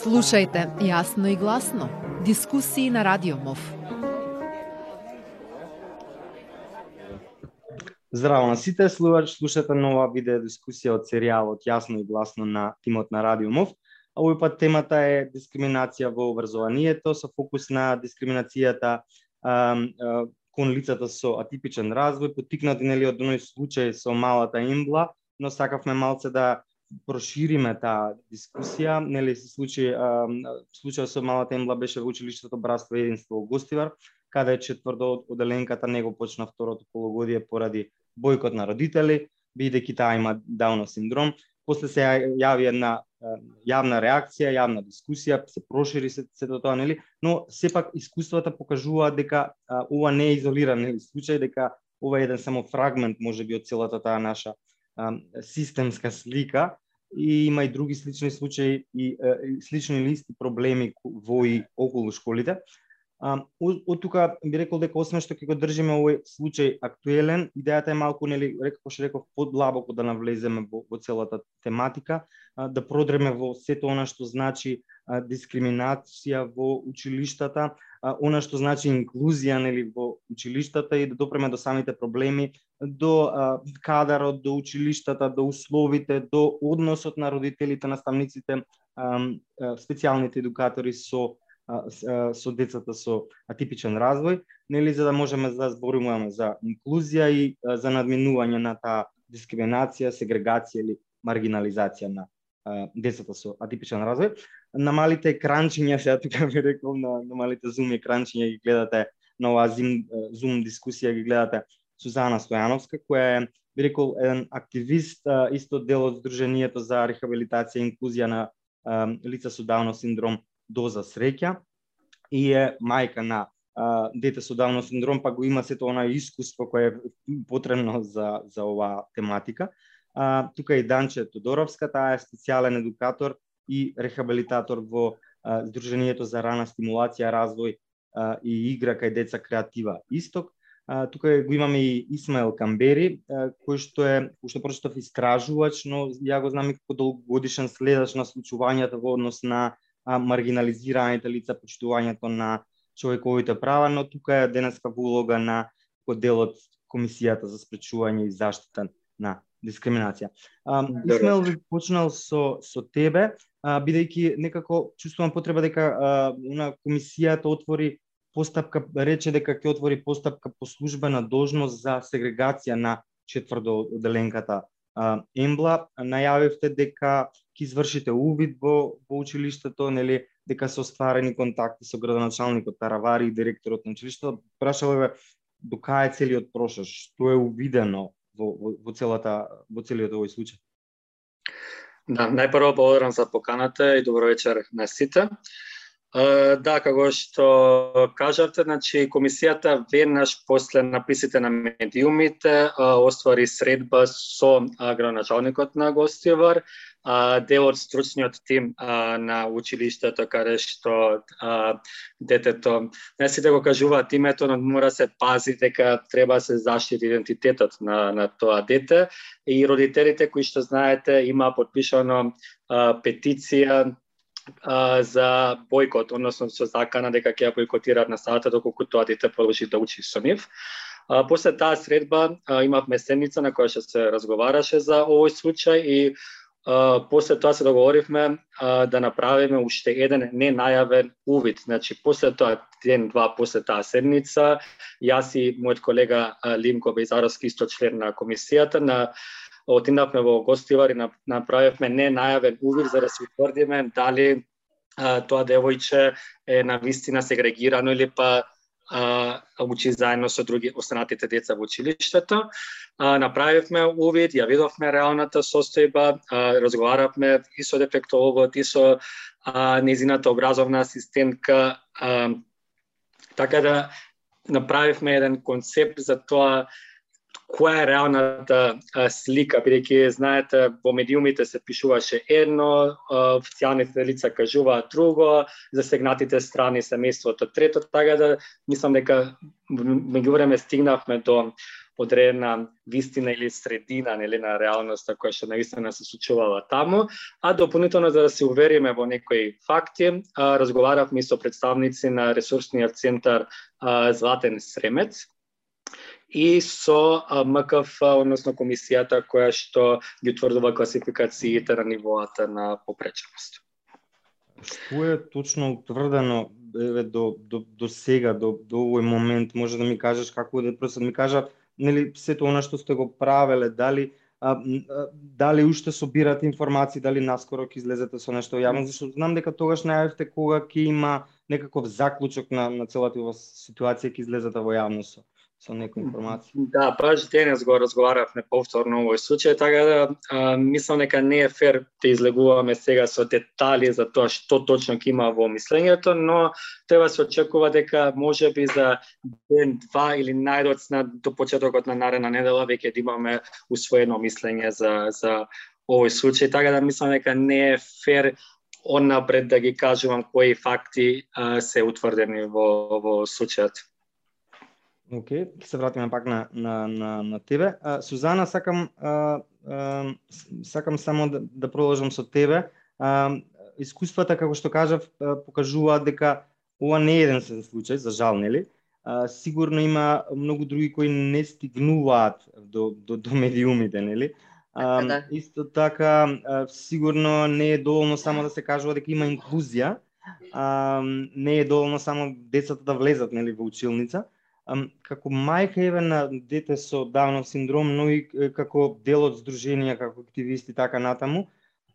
Слушајте јасно и гласно. Дискусии на Радио МОВ. Здраво на сите, слушате нова видео дискусија од серијалот Јасно и гласно на тимот на Радио МОВ. А овој пат темата е дискриминација во образованието со фокус на дискриминацијата а, а, кон лицата со атипичен развој, потикнати нели од оној случај со малата имбла, но сакавме малце да прошириме таа дискусија, нели се случи случај со малата ембла беше во училиштето Братство и единство во Гостивар, каде четврто оделенката него почна второто полугодие поради бојкот на родители, бидејќи таа има Даунов синдром. После се јави една јавна реакција, јавна дискусија, се прошири се сето тоа, нели? Но сепак искуствата покажуваат дека а, ова не е изолиран нели, случај, дека ова е еден само фрагмент може би од целата таа наша системска слика и има и други слични случаи и, и слични листи проблеми во и околу школите. А, од тука би рекол дека освен што ќе го држиме овој случај актуелен, идејата е малку нели реков што реков подлабоко да навлеземе во, во целата тематика, а, да продреме во сето она што значи а, дискриминација во училиштата, а, она што значи инклузија нели во училиштата и да допреме до самите проблеми до а, кадарот, до училиштата, до условите, до односот на родителите, наставниците, а, специјалните едукатори со со децата со атипичен развој, нели за да можеме да зборуваме за инклузија и за надминување на таа дискриминација, сегрегација или маргинализација на децата со атипичен развој. На малите екранчиња, сега тука ви рекол, на, на малите зум екранчиња ги гледате на оваа зум дискусија ги гледате Сузана Стојановска, која е, би рекол, еден активист, исто дел од Сдруженијето за рехабилитација и инклузија на лица со Даунов синдром Доза среќа и е мајка на дете со Даунов синдром, па го има сето она искуство кое е потребно за, за оваа тематика. А, тука и Данче Тодоровска, таа е специјален едукатор и рехабилитатор во а, Сдруженијето за рана стимулација, развој а, и игра кај деца креатива Исток А, тука го имаме и Исмаел Камбери, а, кој што е, кој што прочитав истражувач, но ја го знам и како долгогодишен следач на случувањата во однос на а, маргинализираните лица, почитувањето на човековите права, но тука е денеска во улога на дел од Комисијата за спречување и заштита на дискриминација. А, Исмаел ви почнал со со тебе, а, бидејќи некако чувствувам потреба дека а, на комисијата отвори постапка рече дека ќе отвори постапка по службена должност за сегрегација на четврто оделенката Ембла. Најавивте дека ќе извршите увид во, во училиштето, нели, дека се остварени контакти со градоначалникот Таравари и директорот на училиштето. Прашале до кај е целиот прошаш, што е увидено во, во, во целата во целиот овој случај? Да, најпрво благодарам за поканата и добро вечер на сите. Да, како што кажавте, значи комисијата веднаш после написите на медиумите оствари средба со градоначалникот на Гостивар, дел од стручниот тим на училиштето каде што детето не сите да го кажуваат името, но мора се пази дека треба се заштити идентитетот на на тоа дете. И родителите кои што знаете има подпишано петиција а, за бойкот, односно со закана дека ќе ја бойкотираат сата доколку тоа дете продолжи да учи со нив. А, после таа средба а, имавме седница на која што се разговараше за овој случај и а, после тоа се договоривме а, да направиме уште еден ненајавен увид. Значи, после тоа ден-два после таа седница, јас и мојот колега Лимко бејзаровски исто член на комисијата, на отидавме во гостивар и направивме не најавен увид за да се утврдиме дали а, тоа девојче е на вистина сегрегирано или па а, учи заедно со други останатите деца во училиштето. А, направивме увид, ја видовме реалната состојба, а, разговаравме и со дефектологот, и со а, незината образовна асистентка, а, така да направивме еден концепт за тоа која е реалната а, слика, бидејќи знаете во медиумите се пишуваше едно, официјалните лица кажуваат друго, засегнатите страни семејството трето, така да мислам дека меѓу време стигнавме до одредена вистина или средина нели на реалноста која што наистина се случувала таму, а дополнително за да се увериме во некои факти, разговаравме со представници на ресурсниот центар Златен Сремец, и со МКФ, односно комисијата која што ги утврдува класификациите на нивоата на попреченост. Што е точно утврдено еве до до до сега до до овој момент? Може да ми кажеш како да просто ми кажа нели сето она што сте го правеле дали а, а, дали уште собирате информации, дали наскоро ќе излезете со нешто јавно, зашто знам дека тогаш најавте кога ќе има некаков заклучок на, на целата ова ситуација ќе излезете во јавност со некои информации. Да, баш денес го разговаравме повторно овој случај, така да а, мислам дека не е фер да излегуваме сега со детали за тоа што точно ќе има во мислењето, но треба се очекува дека може би за ден, два или најдоцна до почетокот на наредна недела веќе да имаме усвоено мислење за, за овој случај, така да мислам дека не е фер оннапред да ги кажувам кои факти а, се утврдени во, во случајот. Океј, okay, се вратиме пак на на на, на тебе. А, Сузана, сакам а, а, сакам само да, да продолжам со тебе. А, искуствата како што кажав покажуваат дека ова не е еден случај, за жал, нели? А, сигурно има многу други кои не стигнуваат до до, до медиумите, нели? А, така да. Исто така, сигурно не е доволно само да се кажува дека има инклузија, а, не е доволно само децата да влезат нели во училница, како мајка еве на дете со Даунов синдром, но и како дел од здруженија, како активисти така натаму,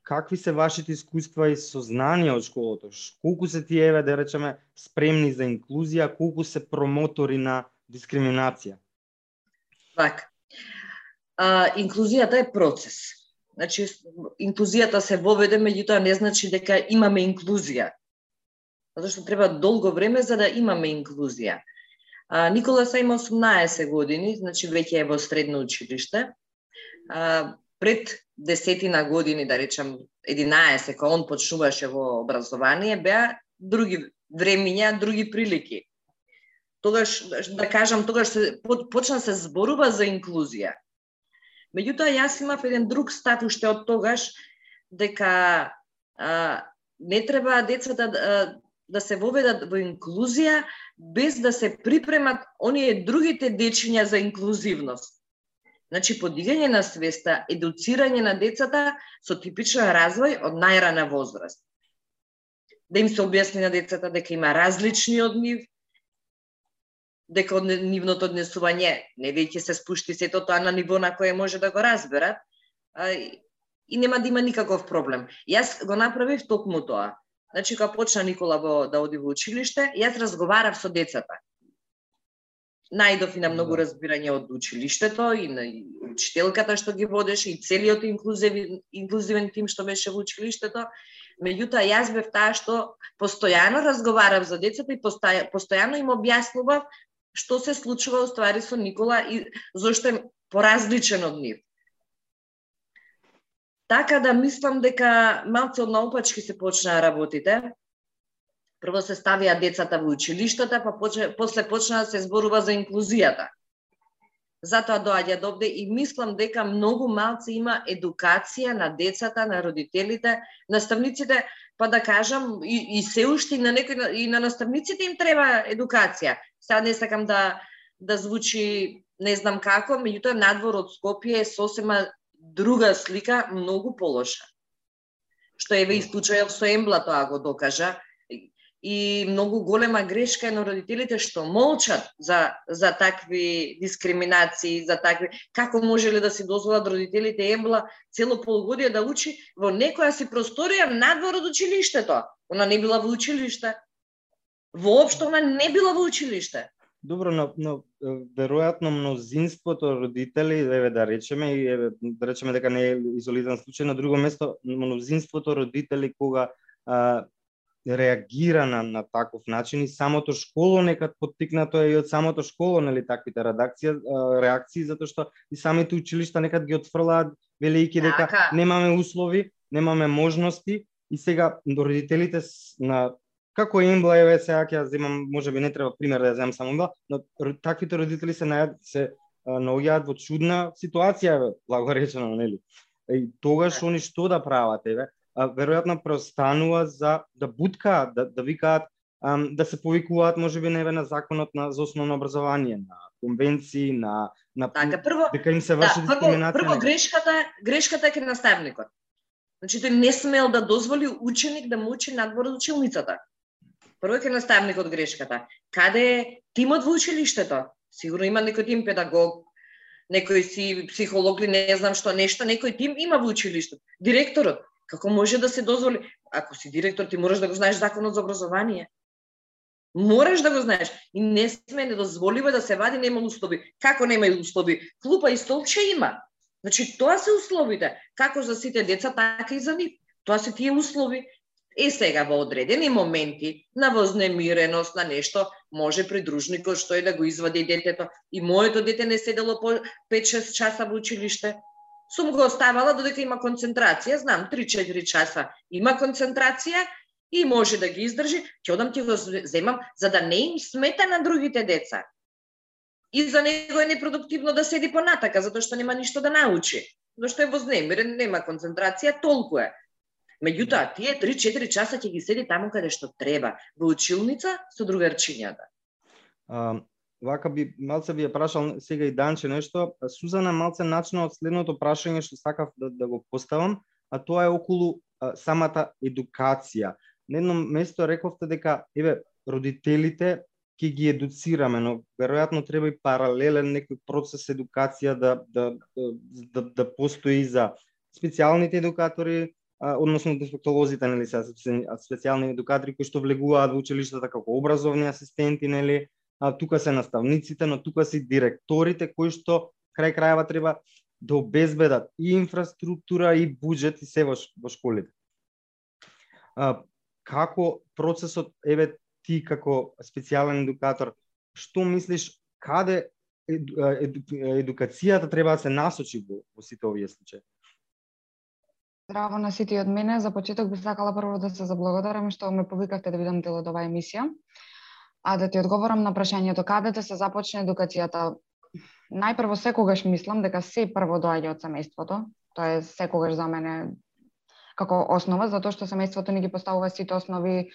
какви се вашите искуства и сознанија од школото? Колку се тие еве да речеме спремни за инклузија, колку се промотори на дискриминација? Така. А, инклузијата е процес. Значи, инклузијата се воведе, меѓутоа не значи дека имаме инклузија. Затоа што треба долго време за да имаме инклузија. А, Никола са има 18 години, значи веќе е во средно училиште. А, пред десетина години, да речам 11, кога он почнуваше во образование, беа други времиња, други прилики. Тогаш, да кажам, тогаш се, почна се зборува за инклузија. Меѓутоа, јас имав еден друг стат уште од тогаш, дека а, не треба децата да, да се воведат во инклузија без да се припремат оние другите дечиња за инклузивност. Значи, подигање на свеста, едуцирање на децата со типичен развој од најрана возраст. Да им се објасни на децата дека има различни од нив, дека од нивното однесување не веќе се спушти сето тоа на ниво на кое може да го разберат, и нема да има никаков проблем. Јас го направив токму тоа. Значи, кога почна Никола во, да оди во училиште, јас разговарав со децата. Најдов и на многу да. разбирање од училиштето и на учителката што ги водеше и целиот инклузивен, инклузивен тим што беше во училиштето. Меѓутоа, јас бев таа што постојано разговарав за децата и постојано им објаснував што се случува ствари со Никола и зошто е поразличен од нив. Така да мислам дека малце од наопачки се почнаа работите. Прво се ставија децата во училиштата, па поче, после почна да се зборува за инклузијата. Затоа доаѓа добде и мислам дека многу малце има едукација на децата, на родителите, наставниците, па да кажам и, и се уште и на некој и на наставниците им треба едукација. Сега не сакам да да звучи не знам како, меѓутоа надвор од Скопје е сосема друга слика многу полоша. Што еве и случајот со Ембла тоа го докажа и многу голема грешка е на родителите што молчат за за такви дискриминации, за такви како можеле да си дозволат родителите Ембла цело полугодие да учи во некоја си просторија надвор од училиштето. Она не била во училиште. Воопшто она не била во училиште. Добро, но, но веројатно мнозинството родители, еве да речеме, и еве да речеме дека не е изолиран случај, на друго место мнозинството родители кога а, реагира на, на таков начин и самото школо некад поттикнато е и од самото школо, нели таквите редакција, реакции затоа што и самите училишта некад ги отфрлаат велики дека така. немаме услови, немаме можности и сега родителите на како Имбла еве сега ќе земам, можеби не треба пример да ја земам само Имбла, но таквите родители се најад се наоѓаат во чудна ситуација, благоречено, нели? И тогаш они што да прават, еве? веројатно преостанува за да буткаат, да, да викаат да се повикуваат можеби неве на законот на за основно образование, на конвенции, на на така, прво, дека им се врши да, дискриминација. Прво, прво грешката грешката е кај наставникот. Значи тој не смел да дозволи ученик да му учи надвор од училницата. Прво е наставникот грешката. Каде е тимот во училиштето? Сигурно има некој тим педагог, некој си психолог или не знам што нешто, некој тим има во училиштето. Директорот, како може да се дозволи? Ако си директор, ти мораш да го знаеш законот за образование. Мораш да го знаеш. И не сме недозволиво да се вади нема услови. Како нема услови? Клупа и столче има. Значи, тоа се условите. Како за сите деца, така и за нив. Тоа се тие услови и сега во одредени моменти на вознемиреност на нешто може придружникот што е да го извади детето и моето дете не седело по 5-6 часа во училиште. Сум го оставала додека има концентрација, знам 3-4 часа има концентрација и може да ги издржи, ќе одам ти го земам за да не им смета на другите деца. И за него е непродуктивно да седи понатака затоа што нема ништо да научи. Зашто е вознемирен, нема концентрација, толку е. Меѓутоа, тие 3-4 часа ќе ги седи таму каде што треба, во училница со другарчињата. А, вака би малце би ја прашал сега и Данче нешто. Сузана малце начна од следното прашање што сакав да, да го поставам, а тоа е околу а, самата едукација. На едно место рековте дека еве родителите ќе ги едуцираме, но веројатно треба и паралелен некој процес едукација да да да, да, да постои за специјалните едукатори, а, односно дефектолозите, нели, се специјални едукатори кои што влегуваат во училиштата како образовни асистенти, нели, а тука се наставниците, но тука се директорите кои што крај крајава треба да обезбедат и инфраструктура и буџет и се во, во школите. А, како процесот еве ти како специјален едукатор, што мислиш каде еду, еду, едукацијата треба да се насочи во, во сите овие случаи? Здраво на сите од мене. За почеток би сакала прво да се заблагодарам што ме повикавте да бидам дел од оваа емисија. А да ти одговорам на прашањето каде да се започне едукацијата. Најпрво секогаш мислам дека се прво доаѓа од семејството. Тоа е секогаш за мене како основа, затоа што семејството ни ги поставува сите основи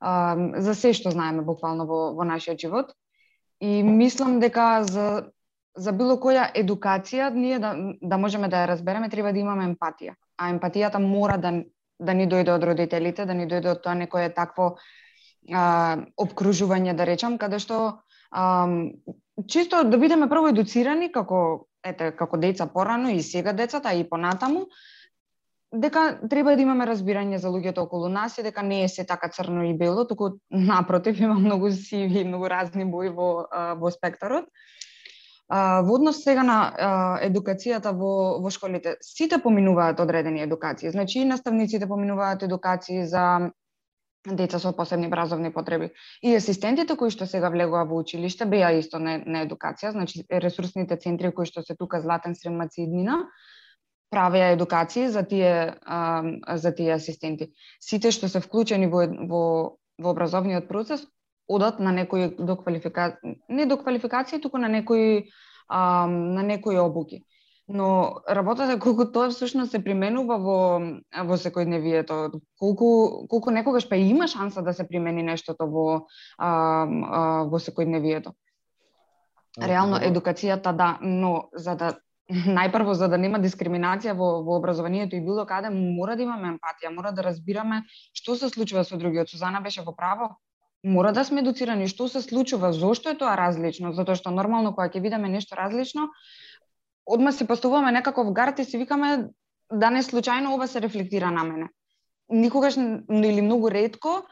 а, за се што знаеме буквално во, во нашиот живот. И мислам дека за за било која едукација ние да, да можеме да ја разбереме треба да имаме емпатија. А емпатијата мора да да ни дојде од родителите, да ни дојде од тоа некое такво а, обкружување да речам, каде што а, чисто да бидеме прво едуцирани како ете како деца порано и сега децата и понатаму дека треба да имаме разбирање за луѓето околу нас и дека не е се така црно и бело, туку напротив има многу сиви и многу разни бои во во спектарот. А, во однос сега на а, едукацијата во, во школите, сите поминуваат одредени едукации. Значи, и наставниците поминуваат едукации за деца со посебни образовни потреби. И асистентите кои што сега влегува во училиште беа исто на, на едукација, значи ресурсните центри кои што се тука Златен Срем Мациднина, правеа едукации за тие а, за тие асистенти. Сите што се вклучени во во во образовниот процес одат на некои доквалификација, не доквалификација, туку на некои а, на некои обуки. Но работата колку тоа всушност се применува во во секојдневието, колку колку некогаш па има шанса да се примени нештото во а, а, во секојдневието. Реално едукацијата да, но за да најпрво за да нема дискриминација во, во образованието и било каде, мора да имаме емпатија, мора да разбираме што се случува со другиот. Сузана беше во право, мора да сме едуцирани. Што се случува, зошто е тоа различно, затоа што нормално кога ќе видиме нешто различно, одма се поставуваме некаков гард и си викаме да не случајно ова се рефлектира на мене. Никогаш или многу ретко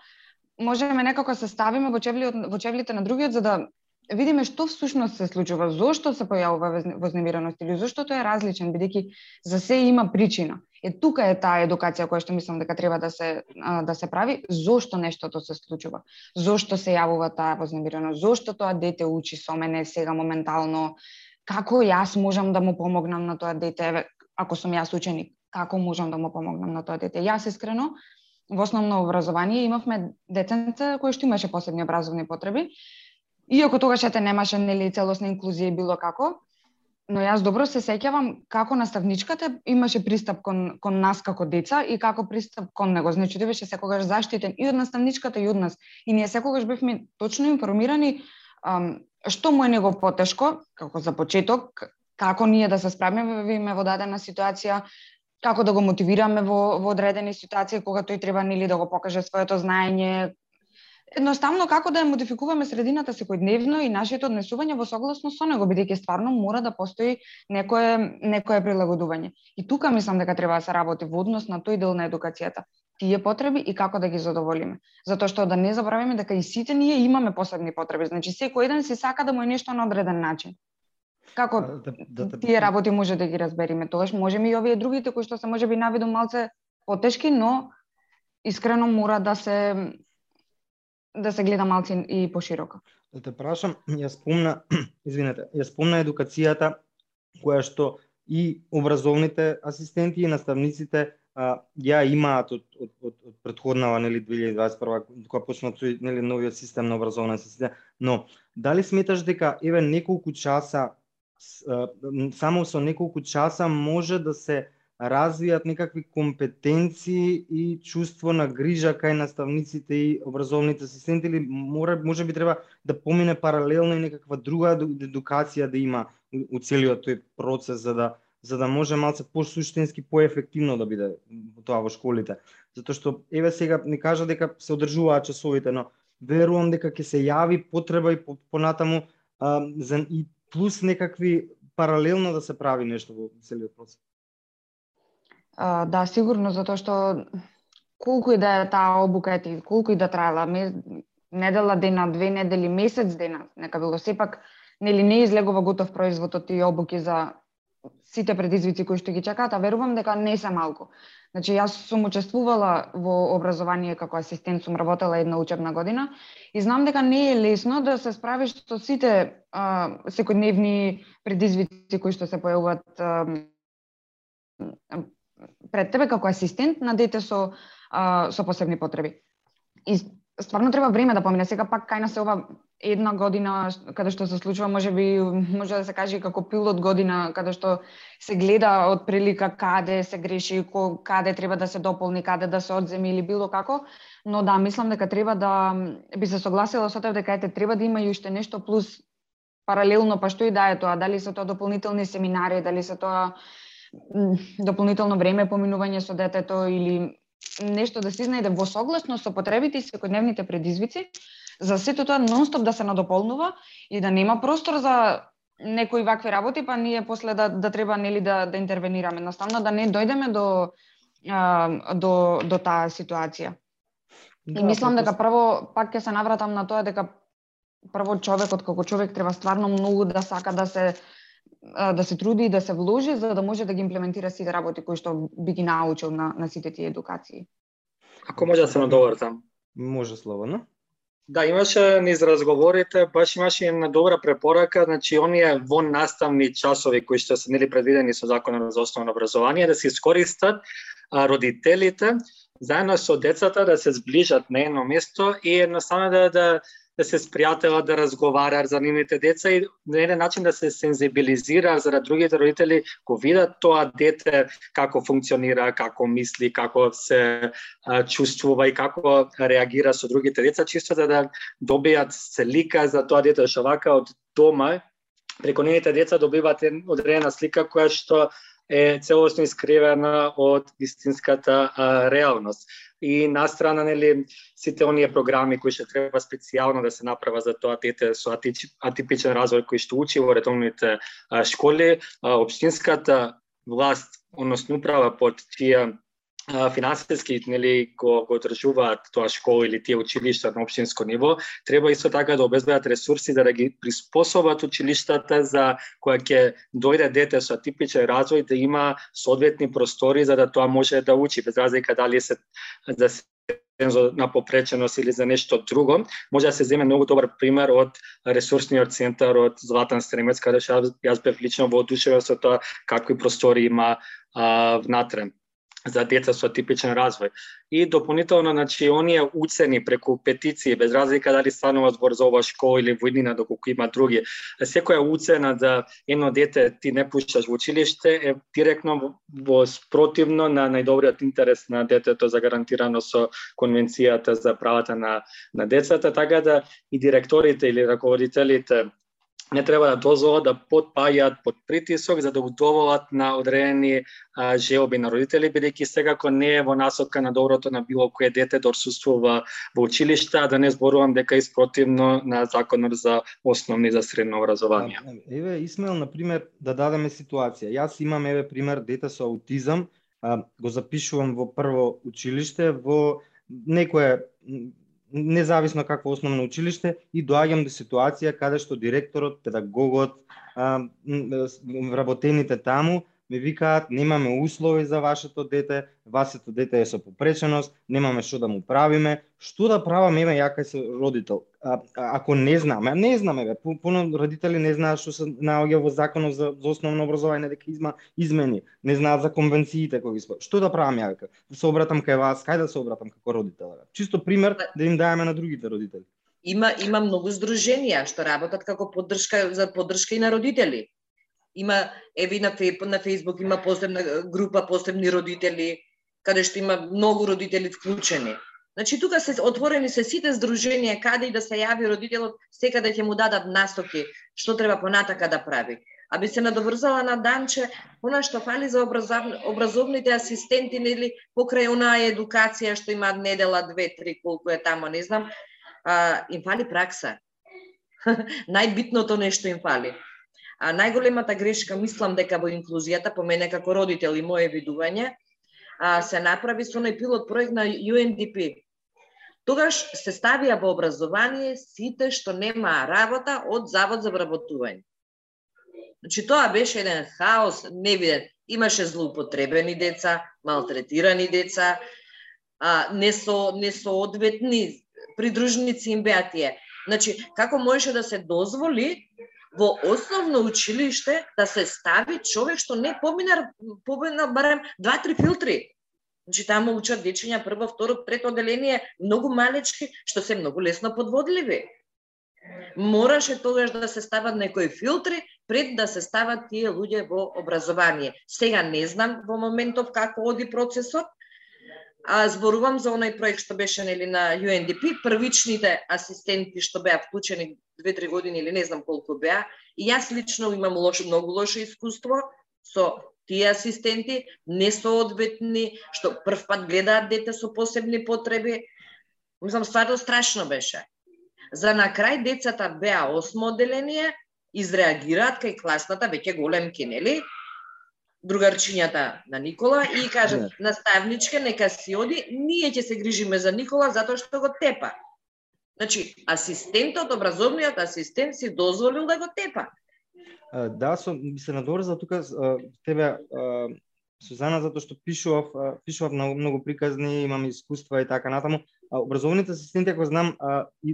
можеме некако се ставиме во чевлите, во чевлите на другиот за да видиме што всушност се случува, зошто се појавува вознемиреност или зошто тоа е различен, бидејќи за се има причина. Е тука е таа едукација која што мислам дека треба да се да се прави, зошто нештото се случува, зошто се јавува таа вознемиреност, зошто тоа дете учи со мене сега моментално, како јас можам да му помогнам на тоа дете, ако сум јас ученик, како можам да му помогнам на тоа дете. Јас искрено во основно образование имавме детенца кои што имаше посебни образовни потреби, иако тогаш ете немаше нели целосна инклузија и било како, но јас добро се сеќавам како наставничката имаше пристап кон, кон нас како деца и како пристап кон него. Значи, тој беше секогаш заштитен и од наставничката и од нас. И ние секогаш бевме точно информирани ам, што му е него потешко, како за почеток, како ние да се справиме во дадена ситуација, како да го мотивираме во, во одредени ситуации кога тој треба нели да го покаже своето знаење, едноставно како да ја модификуваме средината секојдневно и нашето однесување во согласно со него, бидејќи стварно мора да постои некое некое прилагодување. И тука мислам дека треба да се работи во однос на тој дел на едукацијата. Тие потреби и како да ги задоволиме. Затоа што да не забравиме дека и сите ние имаме посебни потреби. Значи секој еден си сака да му е нешто на одреден начин. Како да, да, да, тие работи може да ги разбериме, тогаш можеме и овие другите кои што се можеби навидом малце потешки, но искрено мора да се да се гледа малци и пошироко. Да те прашам, ја спомна, извинете, ја спомна едукацијата која што и образовните асистенти и наставниците а, ја имаат од, од, од, од предходнава нели 2021 кога почнат тој нели новиот систем на образовна система, но дали сметаш дека еве неколку часа само со неколку часа може да се развијат некакви компетенции и чувство на грижа кај наставниците и образовните асистенти или мора може би треба да помине паралелно и некаква друга едукација да има у целиот тој процес за да за да може малце посуштински поефективно да биде тоа во школите. Затоа што еве сега не кажа дека се одржуваат часовите, но верувам дека ќе се јави потреба и понатаму а, за и плюс некакви паралелно да се прави нешто во целиот процес. А, да, сигурно, затоа што колку и да е таа обука ети, колку и да траела, недела дена, две недели, месец дена, нека било сепак, нели не излегува готов производ од тие обуки за сите предизвици кои што ги чекаат, а верувам дека не се малку. Значи, јас сум учествувала во образование како асистент, сум работела една учебна година и знам дека не е лесно да се справиш со сите а, секојдневни предизвици кои што се појавуваат пред тебе како асистент на дете со а, со посебни потреби. И стварно треба време да помине. Сега пак кај нас се ова една година каде што се случува, може би може да се каже како пилот година каде што се гледа од прилика каде се греши, каде треба да се дополни, каде да се одземи или било како, но да, мислам дека треба да би се согласила со тоа дека ете треба да има и уште нешто плюс паралелно, па што и да е тоа, дали се тоа дополнителни семинари, дали се тоа дополнително време поминување со детето или нешто да се изнајде во согласно со потребите и секојдневните предизвици, за сето тоа нонстоп да се надополнува и да нема простор за некои вакви работи, па ние после да, да треба нели да, да интервенираме. Наставно да не дојдеме до, а, до, до таа ситуација. Да, и мислам дека прво, пак ќе се навратам на тоа дека прво човекот како човек треба стварно многу да сака да се да се труди и да се вложи за да може да ги имплементира сите работи кои што би ги научил на, на сите тие едукации. Ако може да се надовртам. Може слободно. Да, имаше низ разговорите, баш имаше една добра препорака, значи оние во наставни часови кои што се нели предвидени со законот за основно образование да се искористат а, родителите заедно со децата да се сближат на едно место и едноставно да да да се спријателат, да разговара, за нивните деца и на еден начин да се сензибилизира за да другите родители го видат тоа дете како функционира, како мисли, како се а, чувствува и како реагира со другите деца, чисто за да добијат слика за тоа дете. Што вака од дома преку нивните деца добиваат одредена слика која што е целосно искривена од истинската а, реалност и на страна нели сите оние програми кои што треба специјално да се направа за тоа дете со атипичен развој кои што учи во редовните школи, општинската власт, односно управа под чија финансиски нели го го одржуваат тоа школа или тие училишта на општинско ниво, треба исто така да обезбедат ресурси за да ги приспособат училиштата за која ќе дојде дете со типичен развој да има соодветни простори за да тоа може да учи без разлика дали се за на попреченост или за нешто друго, може да се земе многу добар пример од ресурсниот центар од Златан Стремец, каде што јас бев лично воодушевен со тоа какви простори има а, внатре за деца со типичен развој. И дополнително, значи, оние учени преку петиции, без разлика дали станува збор за ова школа или војнина, доколку има други, секоја уцена за едно дете ти не пушташ во училиште е директно во спротивно на најдобриот интерес на детето за гарантирано со конвенцијата за правата на, на децата, така да и директорите или раководителите не треба да дозволат да подпаѓаат под притисок за да удоволат на одредени а, желби на родители, бидејќи секако не е во насока на доброто на било кое дете да отсутствува во училиште, а да не зборувам дека е спротивно на законот за основни за средно образование. Да, да. Еве, Исмаил, на пример, да дадеме ситуација. Јас имам, еве, пример, дете со аутизам, а, го запишувам во прво училиште, во некое независно какво основно училиште и доаѓам до ситуација каде што директорот, педагогот, а, работените таму ми викаат немаме услови за вашето дете, вашето дете е со попреченост, немаме што да му правиме, што да правам еве ја кај се родител. А, ако не знаме, не знаме бе, пуно родители не знаат што се наоѓа во законот за, за основно образование дека изма измени, не знаат за конвенциите кои ги Што да правам ја дека? Да се обратам кај вас, кај да се обратам како родител? Чисто пример да им даеме на другите родители. Има има многу здруженија што работат како поддршка за поддршка и на родители Има, еви на, на Facebook има посебна група, посебни родители, каде што има многу родители вклучени. Значи, тука се отворени се сите здруженија, каде и да се јави родителот, секаде да ќе му дадат настоки што треба понатака да прави. А би се надоврзала на Данче, она што фали за образов... образовните асистенти, нели, покрај онаа едукација што има недела, две, три, колку е тамо, не знам, а, им фали пракса. Најбитното нешто им фали. А најголемата грешка мислам дека во инклузијата по мене како родител и мое видување а, се направи со оној пилот проект на UNDP. Тогаш се ставија во образование сите што нема работа од Завод за вработување. Значи тоа беше еден хаос невиден. Имаше злоупотребени деца, малтретирани деца, а, несо, несоодветни придружници им беа тие. Значи, како можеше да се дозволи во основно училиште да се стави човек што не поминар, поминар барем два-три филтри. Значи таму учат дечиња прво, второ, трето одделение, многу малечки, што се многу лесно подводливи. Мораше тогаш да се стават некои филтри пред да се стават тие луѓе во образование. Сега не знам во моментов како оди процесот, а зборувам за оној проект што беше нели на UNDP, првичните асистенти што беа вклучени две-три години или не знам колку беа, и јас лично имам лошо, многу лошо искуство со тие асистенти, Не се одветни, што прв пат гледаат дете со посебни потреби. Мислам, стварно страшно беше. За на крај децата беа осмо одделение, изреагираат кај класната, веќе големки, нели? Другарчињата на Никола и кажат, наставничке, нека си оди, ние ќе се грижиме за Никола затоа што го тепа. Значи, асистентот, образовниот асистент си дозволил да го тепа. Да, со, би се надоврзал тука тебе Сузана затоа што пишував пишував многу многу приказни, имам искуства и така натаму. Образовните асистенти ако знам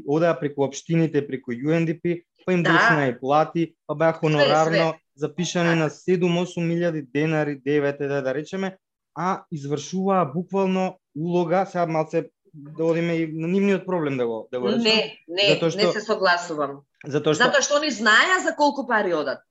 одеа преку општините, преку UNDP, па им да. и плати, па беа хонорарно запишани на 7-8 милијади денари, 9 да, да речеме, а извршуваа буквално улога, сега малце да одиме и на нивниот проблем да го да го речем. Не, не, затоа што, не се согласувам. Затоа што Затоа што они знаеа за колку пари одат.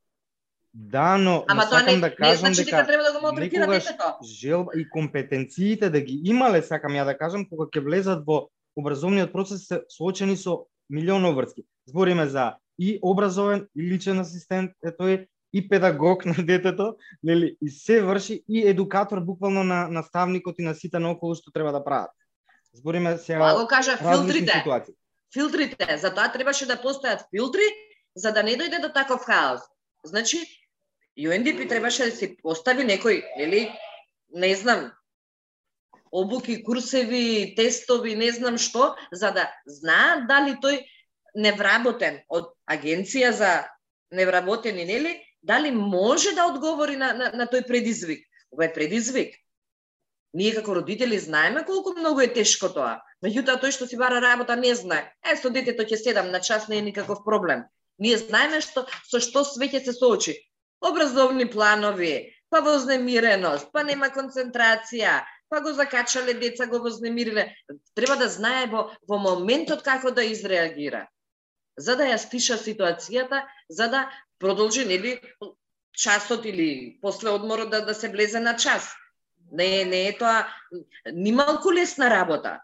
Да, но Ама тоа не, да кажам не значи дека треба да го малтретира детето. Жел и компетенциите да ги имале, сакам ја да кажам, кога ќе влезат во образовниот процес се соочени со милион врски. Збориме за и образовен и личен асистент, е тој и педагог на детето, нели, и се врши и едукатор буквално на наставникот и на сите наоколу што треба да прават. Збориме сега Тоа го кажа филтрите. Ситуации. Филтрите, затоа требаше да постојат филтри за да не дојде до таков хаос. Значи, UNDP требаше да се постави некој, нели, не знам, обуки, курсеви, тестови, не знам што, за да знаат дали тој невработен од агенција за невработени, нели, дали може да одговори на, на, на тој предизвик. Ова е предизвик. Ние како родители знаеме колку многу е тешко тоа. Меѓутоа тој што си бара работа не знае. Е, со детето ќе седам на час, не е никаков проблем. Ние знаеме што со што све ќе се соочи. Образовни планови, па вознемиреност, па нема концентрација, па го закачале деца, го вознемириле. Треба да знае во, во моментот како да изреагира. За да ја стиша ситуацијата, за да продолжи, нели, часот или после одморот да, да се влезе на час. Не, не е тоа нималку лесна работа.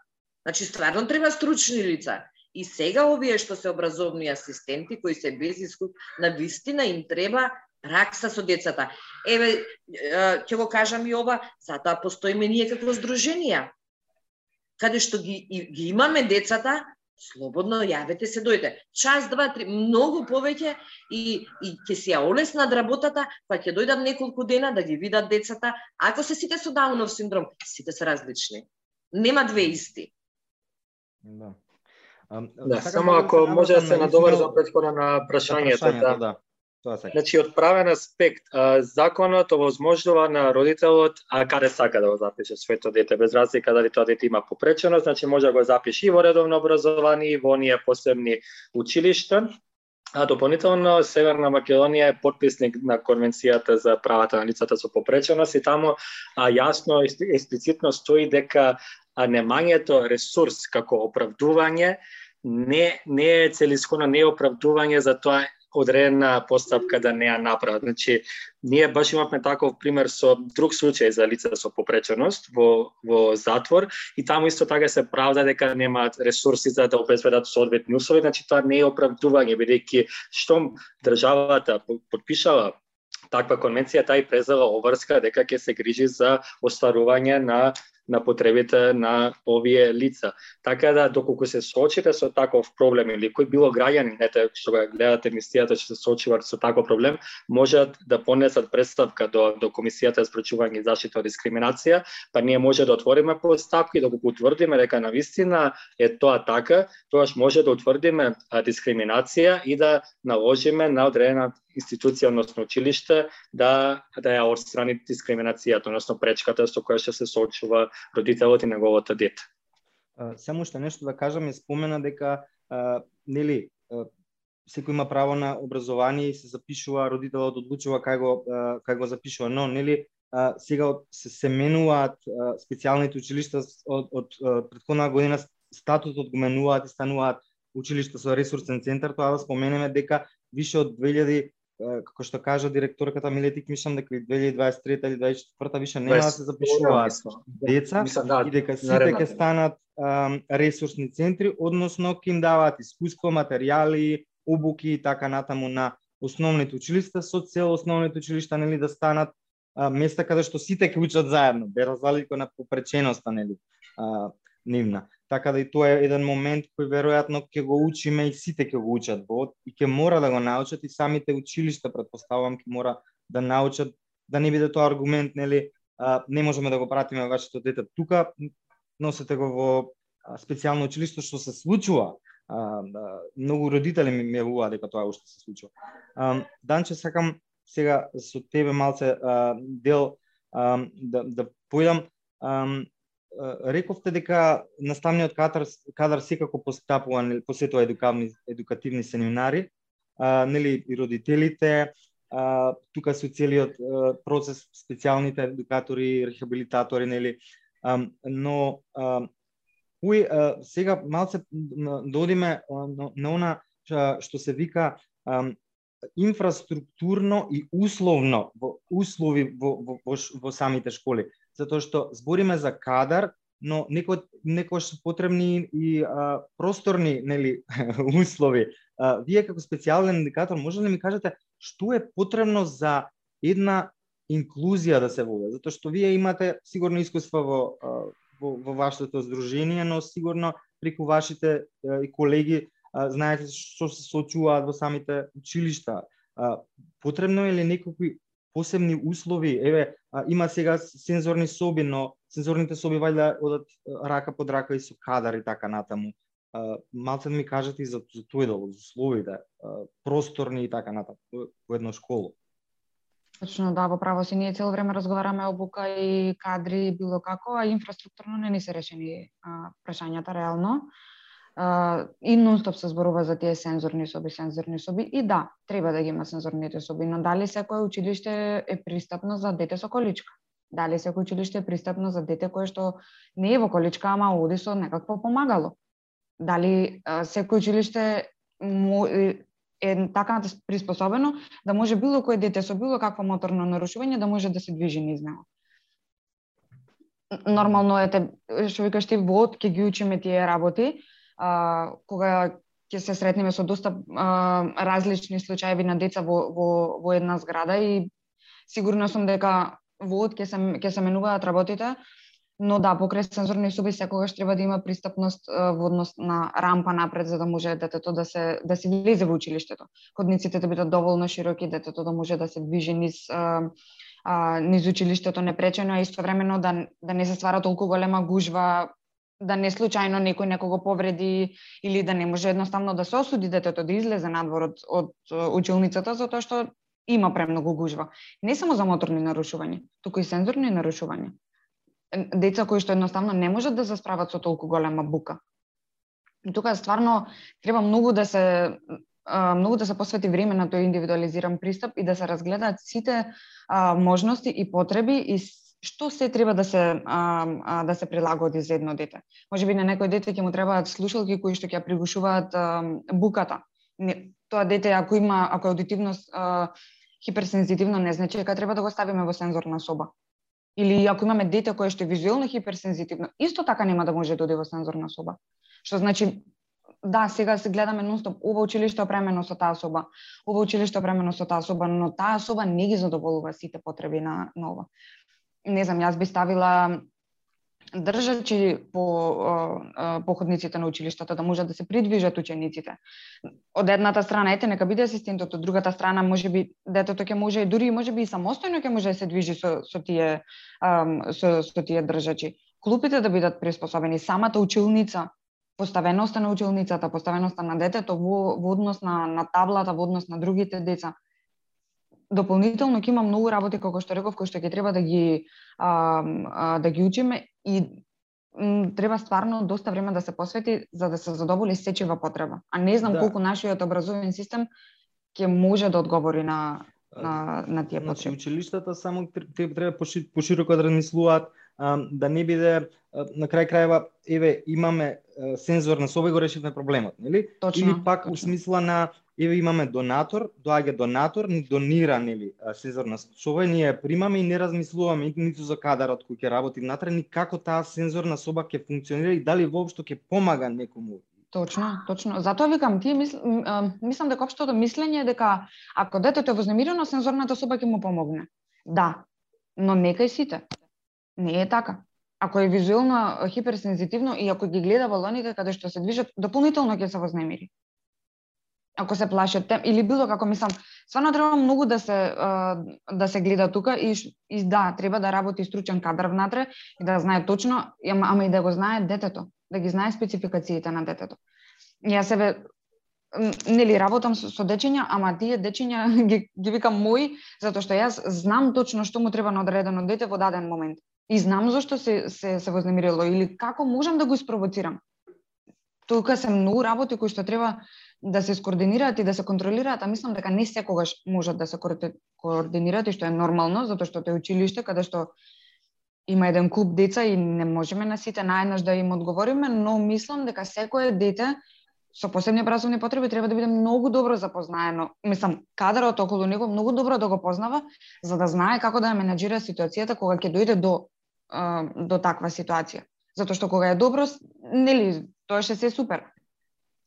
Значи, стварно треба стручни лица. И сега овие што се образовни асистенти, кои се без искуп, на вистина им треба ракса со децата. Еве, ќе го кажам и ова, затоа постоиме ние како здруженија. Каде што ги, ги имаме децата, слободно јавете се дојде. Час, два, три, многу повеќе и, и ќе си ја олеснат работата, па ќе дојдат неколку дена да ги видат децата. Ако се сите со Даунов синдром, сите се различни. Нема две исти. Да. А, да, само ако може да се надоврзам претходно на прашањето, да. да. Тоа сака. Значи, од правен аспект, законот овозможува на родителот а каде сака да го запише своето дете, без разлика дали тоа дете има попречено, значи може да го запише и во редовно образование, и во оние посебни училишта. А дополнително Северна Македонија е подписник на Конвенцијата за правата на лицата со попреченост и таму а, јасно експлицитно стои дека а, немањето ресурс како оправдување не не е целисконо не е оправдување за тоа одредена постапка да не ја направат. Значи, ние баш имавме таков пример со друг случај за лица со попреченост во, во затвор и таму исто така се правда дека немаат ресурси за да обезбедат соодветни услови, значи тоа не е оправдување, бидејќи штом државата подпишала таква конвенција, таа и презела обврска дека ќе се грижи за остварување на на потребите на овие лица. Така да доколку се соочите со таков проблем или кој било граѓанин, ете што го гледате емисијата што се соочуваат со таков проблем, можат да понесат представка до до комисијата за спречување и заштита од дискриминација, па ние може да отвориме постапки доколку утврдиме дека на вистина е тоа така, тогаш може да утврдиме дискриминација и да наложиме на одредена институција, односно училиште, да, да ја отстрани дискриминацијата, односно пречката со која што се соочува родителот и неговото дете. Само уште нешто да кажам, е спомена дека а, нели секој има право на образование и се запишува, родителот одлучува кај го кај го запишува, но нели сега се семенуваат специјалните училишта од, од, од претходна година статутот го менуваат и стануваат училишта со ресурсен центар, тоа да споменеме дека више од 2000 како што кажа директорката Милетик, мислам дека 2023 или 2024 више нема да се запишуваат деца мислам, да, и дека сите ќе станат а, ресурсни центри, односно ќе им даваат искуство, материјали, обуки и така натаму на основните училишта со цел основните училишта нели да станат а, места каде што сите ќе учат заедно, без разлика на попреченоста нели а, нивна. Така да и тоа е еден момент кој веројатно ќе го учиме и сите ќе го учат во и ќе мора да го научат и самите училишта претпоставувам ќе мора да научат да не биде тоа аргумент нели а, не можеме да го пратиме вашето дете тука носете го во специјално училиште што се случува а, а, многу родители ми јавуваат дека тоа уште се случува. А, Данче сакам сега со тебе малце а, дел а, да да појдам рековте дека наставниот кадар, кадар секако постапува, нели, посетува едукавни, едукативни семинари, а, нели, и родителите, а, тука со целиот а, процес, специјалните едукатори, рехабилитатори, нели, а, но а, уи, а, сега малце додиме да на, на она што се вика а, инфраструктурно и условно во услови во, во, во, во самите школи затоа што збориме за кадар, но некој некој што потребни и а, просторни нели услови. А, вие како специјален индикатор може ли ми кажете што е потребно за една инклузија да се води? Затоа што вие имате сигурно искуство во во, во вашето здружение, но сигурно преку вашите и колеги знаете што се соочуваат во самите училишта. Потребно е ли некои посебни услови, еве, а, има сега сензорни соби, но сензорните соби вајда одат рака под рака и со кадар и така натаму. Малце да ми кажете и за, за тој дел, за условите, да, а, просторни и така натаму, во една школа. Точно, да, во право си ние цело време разговараме обука и кадри било како, а инфраструктурно не ни се решени а, прашањата реално а, и нонстоп се зборува за тие сензорни соби, сензорни соби и да, треба да ги има сензорните соби, но дали секое училиште е пристапно за дете со количка? Дали секој училиште е пристапно за дете кое што не е во количка, ама оди со некакво помагало? Дали а, секој училиште му, е така приспособено да може било кое дете со било какво моторно нарушување да може да се движи низ него. Нормално е, што викаш ти, во ќе ги учиме тие работи, а, кога ќе се сретнеме со доста а, различни случаи на деца во, во, во една зграда и сигурно сум дека во ќе се ќе се менуваат работите, но да, покрај сензорни соби секогаш треба да има пристапност во однос на рампа напред за да може детето да се да се влезе во училиштето. Ходниците да бидат доволно широки, детето да може да се движи низ а, а, низ училиштето непречено, а истовремено да да не се ствара толку голема гужва да не случајно некој некого повреди или да не може едноставно да се осуди детето да излезе надвор од, од училницата затоа што има премногу гужва. Не само за моторни нарушувања, туку и сензорни нарушувања. Деца кои што едноставно не можат да се справат со толку голема бука. И тука стварно треба многу да се многу да се посвети време на тој индивидуализиран пристап и да се разгледаат сите можности и потреби и што се треба да се а, а, да се прилагоди за едно дете. Може би на некој дете ќе му требаат слушалки кои што ќе пригушуваат а, буката. Не, тоа дете ако има ако е аудитивност а, хиперсензитивно не значи дека треба да го ставиме во сензорна соба. Или ако имаме дете кое што е визуелно хиперсензитивно, исто така нема да може да оди во сензорна соба. Што значи да, сега се гледаме нонстоп, ова училиште опремено со таа соба, ова училиште опремено со таа соба, но таа соба не ги задоволува сите потреби на, на ова не знам, јас би ставила држачи по походниците на училиштата да можат да се придвижат учениците. Од едната страна ете нека биде асистентот, од другата страна може би детето ќе може и дури може би и самостојно ќе може да се движи со со тие со, со тие држачи. Клупите да бидат приспособени, самата училница поставеноста на училницата, поставеноста на детето во, во однос на, на таблата, во однос на другите деца, дополнително ќе има многу работи како што реков кои што ќе треба да ги а, а, да ги учиме и м, треба стварно доста време да се посвети за да се задоволи сечива потреба. А не знам да. колку нашиот образовен систем ќе може да одговори на на, на тие значи, потреби. Значи, училиштата само треба, треба пошироко да размислуваат да не биде на крај крајва еве имаме сензор на соба и го решивме проблемот, нели? Точно, Или пак точно. у смисла на еве имаме донатор, доаѓа донатор, ни донира нели сензорна соба, ние ја примаме и не размислуваме ниту за кадарот кој ќе работи внатре, ни како таа сензорна соба ќе функционира и дали воопшто ќе помага некому. Точно, точно. Затоа викам, ти мисл, мислам дека општото мислење е дека ако детето е вознемирено, сензорната соба ќе му помогне. Да, но нека и сите. Не е така. Ако е визуелно хиперсензитивно и ако ги гледа балоните каде што се движат, дополнително ќе се вознемири ако се плашат тем или било како мислам, стварно треба многу да се да се гледа тука и, и да, треба да работи стручен кадар внатре и да знае точно, ама, ама и да го знае детето, да ги знае спецификациите на детето. Јас себе нели работам со, со дечиња, ама тие дечиња ги, ги викам мои, затоа што јас знам точно што му треба на одредено дете во даден момент. И знам зошто се се се вознемирило или како можам да го испровоцирам. Тука се многу работи кои што треба да се скоординираат и да се контролираат, а мислам дека не секогаш можат да се координираат и што е нормално, затоа што тоа е училиште каде што има еден клуб деца и не можеме на сите наеднаш да им одговориме, но мислам дека секое дете со посебни образовни потреби треба да биде многу добро запознаено. Мислам, кадарот околу него многу добро да го познава, за да знае како да ја менеджира ситуацијата кога ќе дојде до до таква ситуација. Затоа што кога е добро, нели, тоа ще се супер.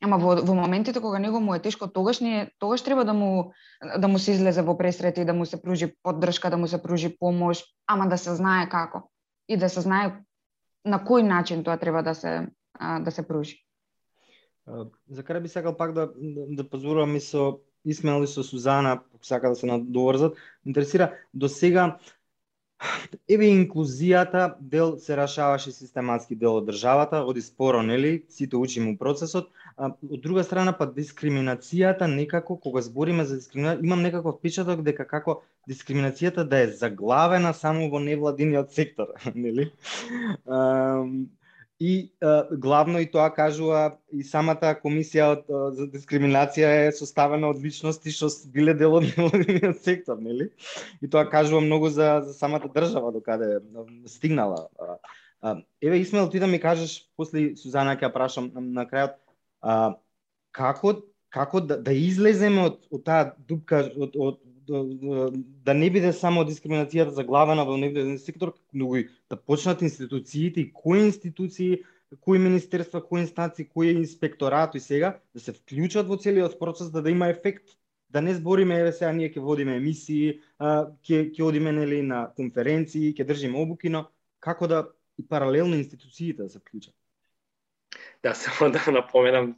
Ама во, во моментите кога него му е тешко, тогаш не тогаш треба да му да му се излезе во пресрета и да му се пружи поддршка, да му се пружи помош, ама да се знае како и да се знае на кој начин тоа треба да се да се пружи. За крај би сакал пак да да позорувам и со Исмел и со Сузана, сака да се надоврзат. Интересира до сега Еве инклузијата дел се рашаваше систематски дел од државата, оди споро, нели, сите учиме у процесот, а, од друга страна па дискриминацијата некако кога збориме за дискриминација, имам некаков впечаток дека како дискриминацијата да е заглавена само во невладиниот сектор, нели? А, И а, главно и тоа кажува и самата комисија од, за дискриминација е составена од личности што биле дел од невладиниот сектор, нели? И тоа кажува многу за, за самата држава докаде стигнала. Еве Исмел, ти да ми кажеш после Сузана ќе прашам на, на крајот, а, како како да, да излеземе од, од таа дупка од, од да не биде само дискриминацијата заглавена во невладен сектор, но и да почнат институциите и кои институции, кои министерства, кои инстанции, кои инспекторат и сега да се вклучат во целиот процес да да има ефект да не збориме еве сега ние ќе водиме емисии, ќе ќе одиме нели на конференции, ќе држиме обуки, но како да и паралелно институциите да се вклучат. Да, само да напоменам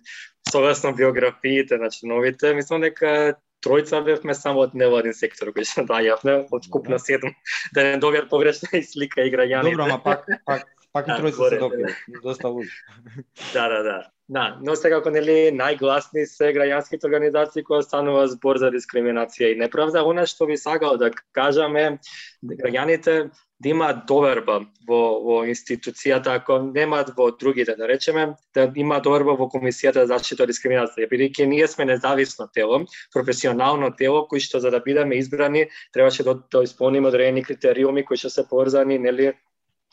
совесно биографиите на членовите, мислам дека тројца бевме само од невладин сектор кој се доаѓавме од купна седум да не добијат погрешна и слика и граѓаните. Добро, ама пак пак пак и тројца се допира. Доста луѓе. Да, да, да. Да, но секако нели најгласни се граѓанските организации кои станува збор за дискриминација и неправда, она што би сакал да кажаме граѓаните да имаат доверба во, во институцијата, ако немаат во другите, да речеме, да има доверба во Комисијата за заштита од дискриминација, бидејќи ние сме независно тело, професионално тело, кои што за да бидеме избрани, требаше да, да исполниме одредени критериуми кои што се поврзани нели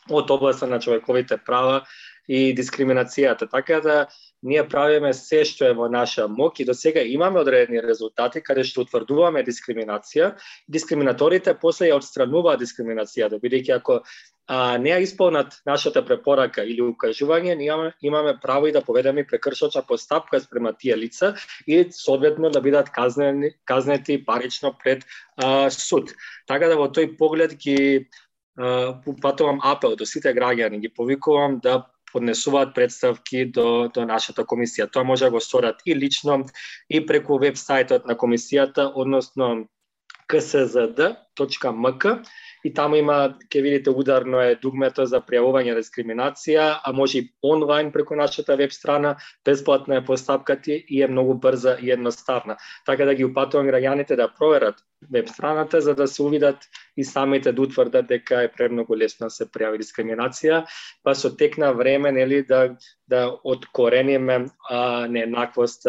од областа на човековите права и дискриминацијата. Така да ние правиме се што е во наша мок и до сега имаме одредени резултати каде што утврдуваме дискриминација. Дискриминаторите после ја отстрануваат дискриминацијата, бидејќи ако а, не ја исполнат нашата препорака или укажување, ние имаме, имаме право и да поведеме прекршочна постапка спрема тие лица и соодветно да бидат казнени, казнети парично пред а, суд. Така да во тој поглед ги патувам апел до сите граѓани, ги повикувам да поднесуваат представки до, до нашата комисија. Тоа може да го сторат и лично, и преку вебсајтот на комисијата, односно kszd.mk и таму има, ќе видите, ударно е дугмето за пријавување дискриминација, а може и онлайн преку нашата веб страна, бесплатна е постапката и е многу брза и едноставна. Така да ги упатувам граѓаните да проверат веб страната за да се увидат и самите да утврдат дека е премногу лесно да се пријави дискриминација, па со тек на време нели да да откорениме а, нееднаквост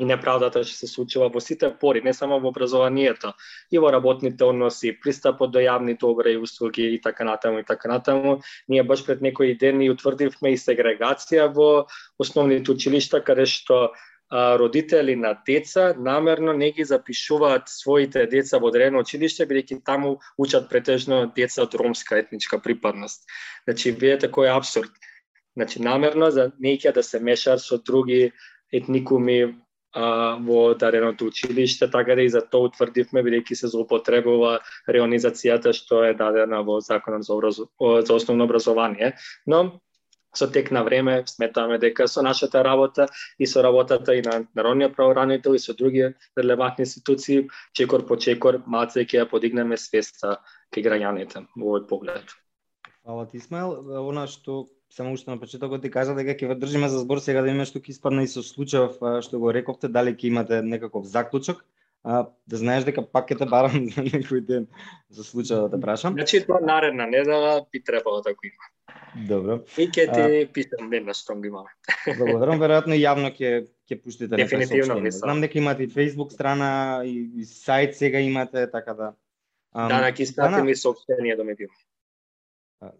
и неправдата што се случува во сите пори, не само во образованието, и во работните односи, пристапот до јавни добра и услуги и така натаму и така натаму. Ние баш пред некои дени утврдивме и сегрегација во основните училишта каде што родители на деца намерно не ги запишуваат своите деца во одредено училиште бидејќи таму учат претежно деца од ромска етничка припадност. Значи видете кој е абсурд. Значи намерно за неќе да се мешаат со други етникуми а, во дареното училиште, така да и за тоа утврдивме, бидејќи се злоупотребува реонизацијата што е дадена во Законот за, образу... за основно образование. Но со тек на време сметаме дека со нашата работа и со работата и на Народниот правобранител и со други релевантни институции, чекор по чекор, малце ќе ја подигнеме свеста кај граѓаните во овој поглед. Фала ти, Исмаил. Она што само уште на почетокот ти кажа дека ќе ве држиме за збор сега да имаме што ќе испадне и со случајов што го рековте, дали ќе имате некаков заклучок, а, да знаеш дека пак ќе те барам за некој ден за случај да те прашам. Значи тоа наредна недела би требало да го има. Добро. И ќе ти а... пишам веднаш што го имаме. Благодарам, веројатно јавно ќе ќе пуштите Дефинитивно Знам дека имате и Facebook страна и, и сајт сега имате, така да. Um, да, на ќе статим и сообщение да ми биме.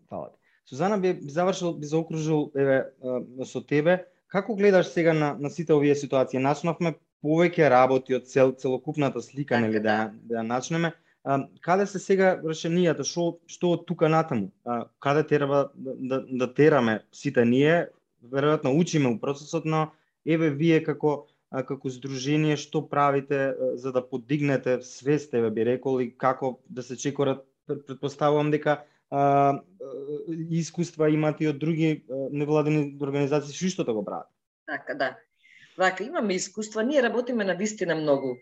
Фала Сузана би, завршил, би заокружил еве со тебе. Како гледаш сега на, на сите овие ситуации? Начнавме повеќе работи од цел, целокупната слика, нели, да, да ја начнеме. А, каде се сега решенијата? Што што од тука натаму? А, каде треба да, да, да тераме сите ние? Веројатно учиме у процесот, но еве вие како а, како здружение што правите а, за да подигнете свест, еве би рекол и како да се чекорат предпоставувам дека а, искуства имат и од други невладени организации што истото да го прават. Така, да. Вака, имаме искуства, ние работиме на вистина многу.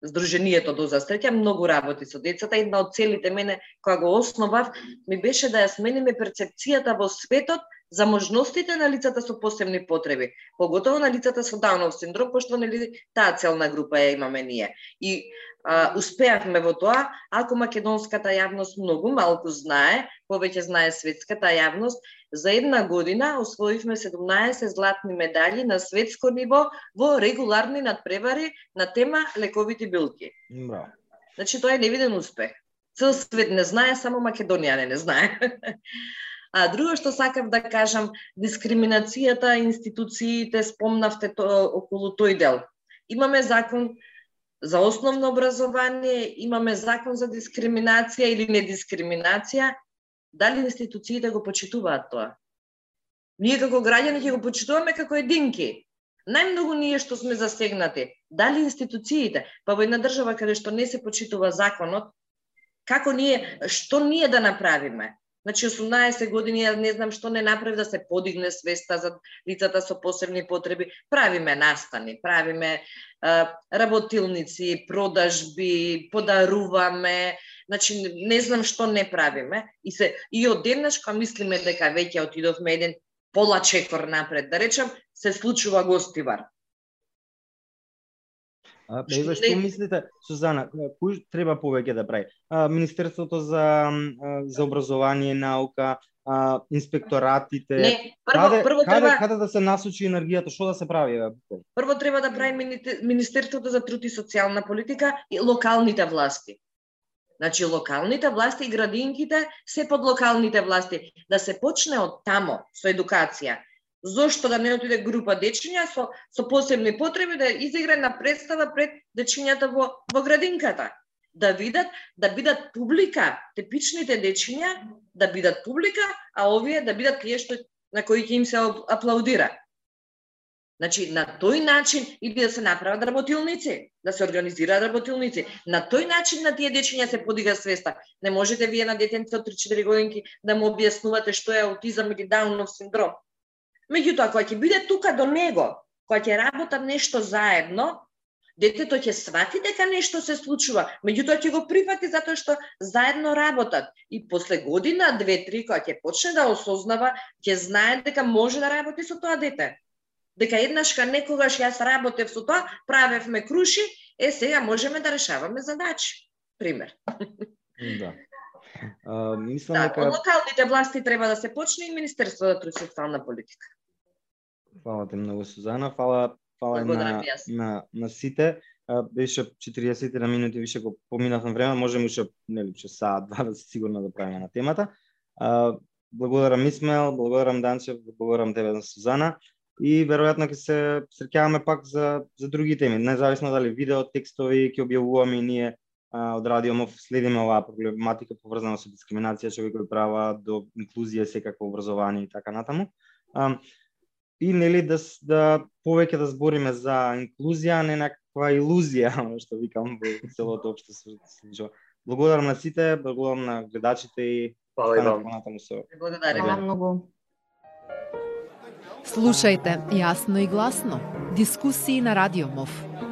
Сдруженијето до застреќа многу работи со децата. Една од целите мене која го основав ми беше да ја смениме перцепцијата во светот за можностите на лицата со посебни потреби, поготово на лицата со Даунов синдром, пошто нели таа целна група ја имаме ние. И а, успеавме во тоа, ако македонската јавност многу малку знае, повеќе знае светската јавност, за една година освоивме 17 златни медали на светско ниво во регуларни надпревари на тема лековити билки. Браво. Значи тоа е невиден успех. Цел свет не знае, само Македонија не, не знае. А друго што сакав да кажам, дискриминацијата, институциите, спомнавте то, околу тој дел. Имаме закон за основно образование, имаме закон за дискриминација или недискриминација. Дали институциите го почитуваат тоа? Ние како граѓани ќе го почитуваме како единки. Најмногу ние што сме засегнати. Дали институциите? Па во една држава каде што не се почитува законот, како ние, што ние да направиме? Значи 18 години јас не знам што не направи да се подигне свеста за лицата со посебни потреби. Правиме настани, правиме е, работилници, продажби, подаруваме, значи не знам што не правиме и се и од денешка кога мислиме дека веќе отидовме еден пола чекор напред, да речам, се случува гостивар. А, Еве што мислите, Сузана, кој треба повеќе да прави? А, Министерството за за образование и наука, а, инспекторатите. Не, прво каде, прво каде, треба каде да се насочи енергијата, што да се прави? Еве? прво треба да прави Мини- Министерството за труд и социјална политика и локалните власти. Значи локалните власти и градинките се под локалните власти. Да се почне од тамо со едукација. Зошто да не отиде група дечиња со со посебни потреби да изигра на представа пред дечињата во во градинката? Да видат, да бидат публика, типичните дечиња да бидат публика, а овие да бидат тие што на кои ќе им се аплаудира. Значи, на тој начин или да се направат работилници, да се организираат работилници. На тој начин на тие дечиња се подига свеста. Не можете вие на детенце од 3-4 годинки да му објаснувате што е аутизам или Даунов синдром. Меѓутоа, кога ќе биде тука до него, кога ќе работат нешто заедно, детето ќе свати дека нешто се случува, меѓутоа ќе го прифати затоа што заедно работат. И после година, две, три, кога ќе почне да осознава, ќе знае дека може да работи со тоа дете. Дека еднаш ка некогаш јас работев со тоа, правевме круши, е сега можеме да решаваме задачи. Пример. Да. А, мислам Да, дека од локалните власти треба да се почне и Министерство за труд и социјална политика. Фала ти многу Сузана, фала фала на, на на сите. А, Беше 40 на минути више го поминавме време, можеме уште нели уште саат два да сигурно да правиме на темата. А, благодарам Исмел, благодарам Данчев, благодарам тебе на Сузана и веројатно ќе се среќаваме пак за за други теми, независно дали видео, текстови ќе објавуваме и ние а, од Радио МОВ следиме оваа проблематика поврзана со дискриминација, човекови права, до инклузија, секакво образование и така натаму. А, и нели да да повеќе да збориме за инклузија, а не некаква илузија, што викам во целото општо се случува. Благодарам на сите, благодарам на гледачите и Фала и вам. Благодарам. Фала многу. Слушајте јасно и гласно. Дискусии на Радио МОВ.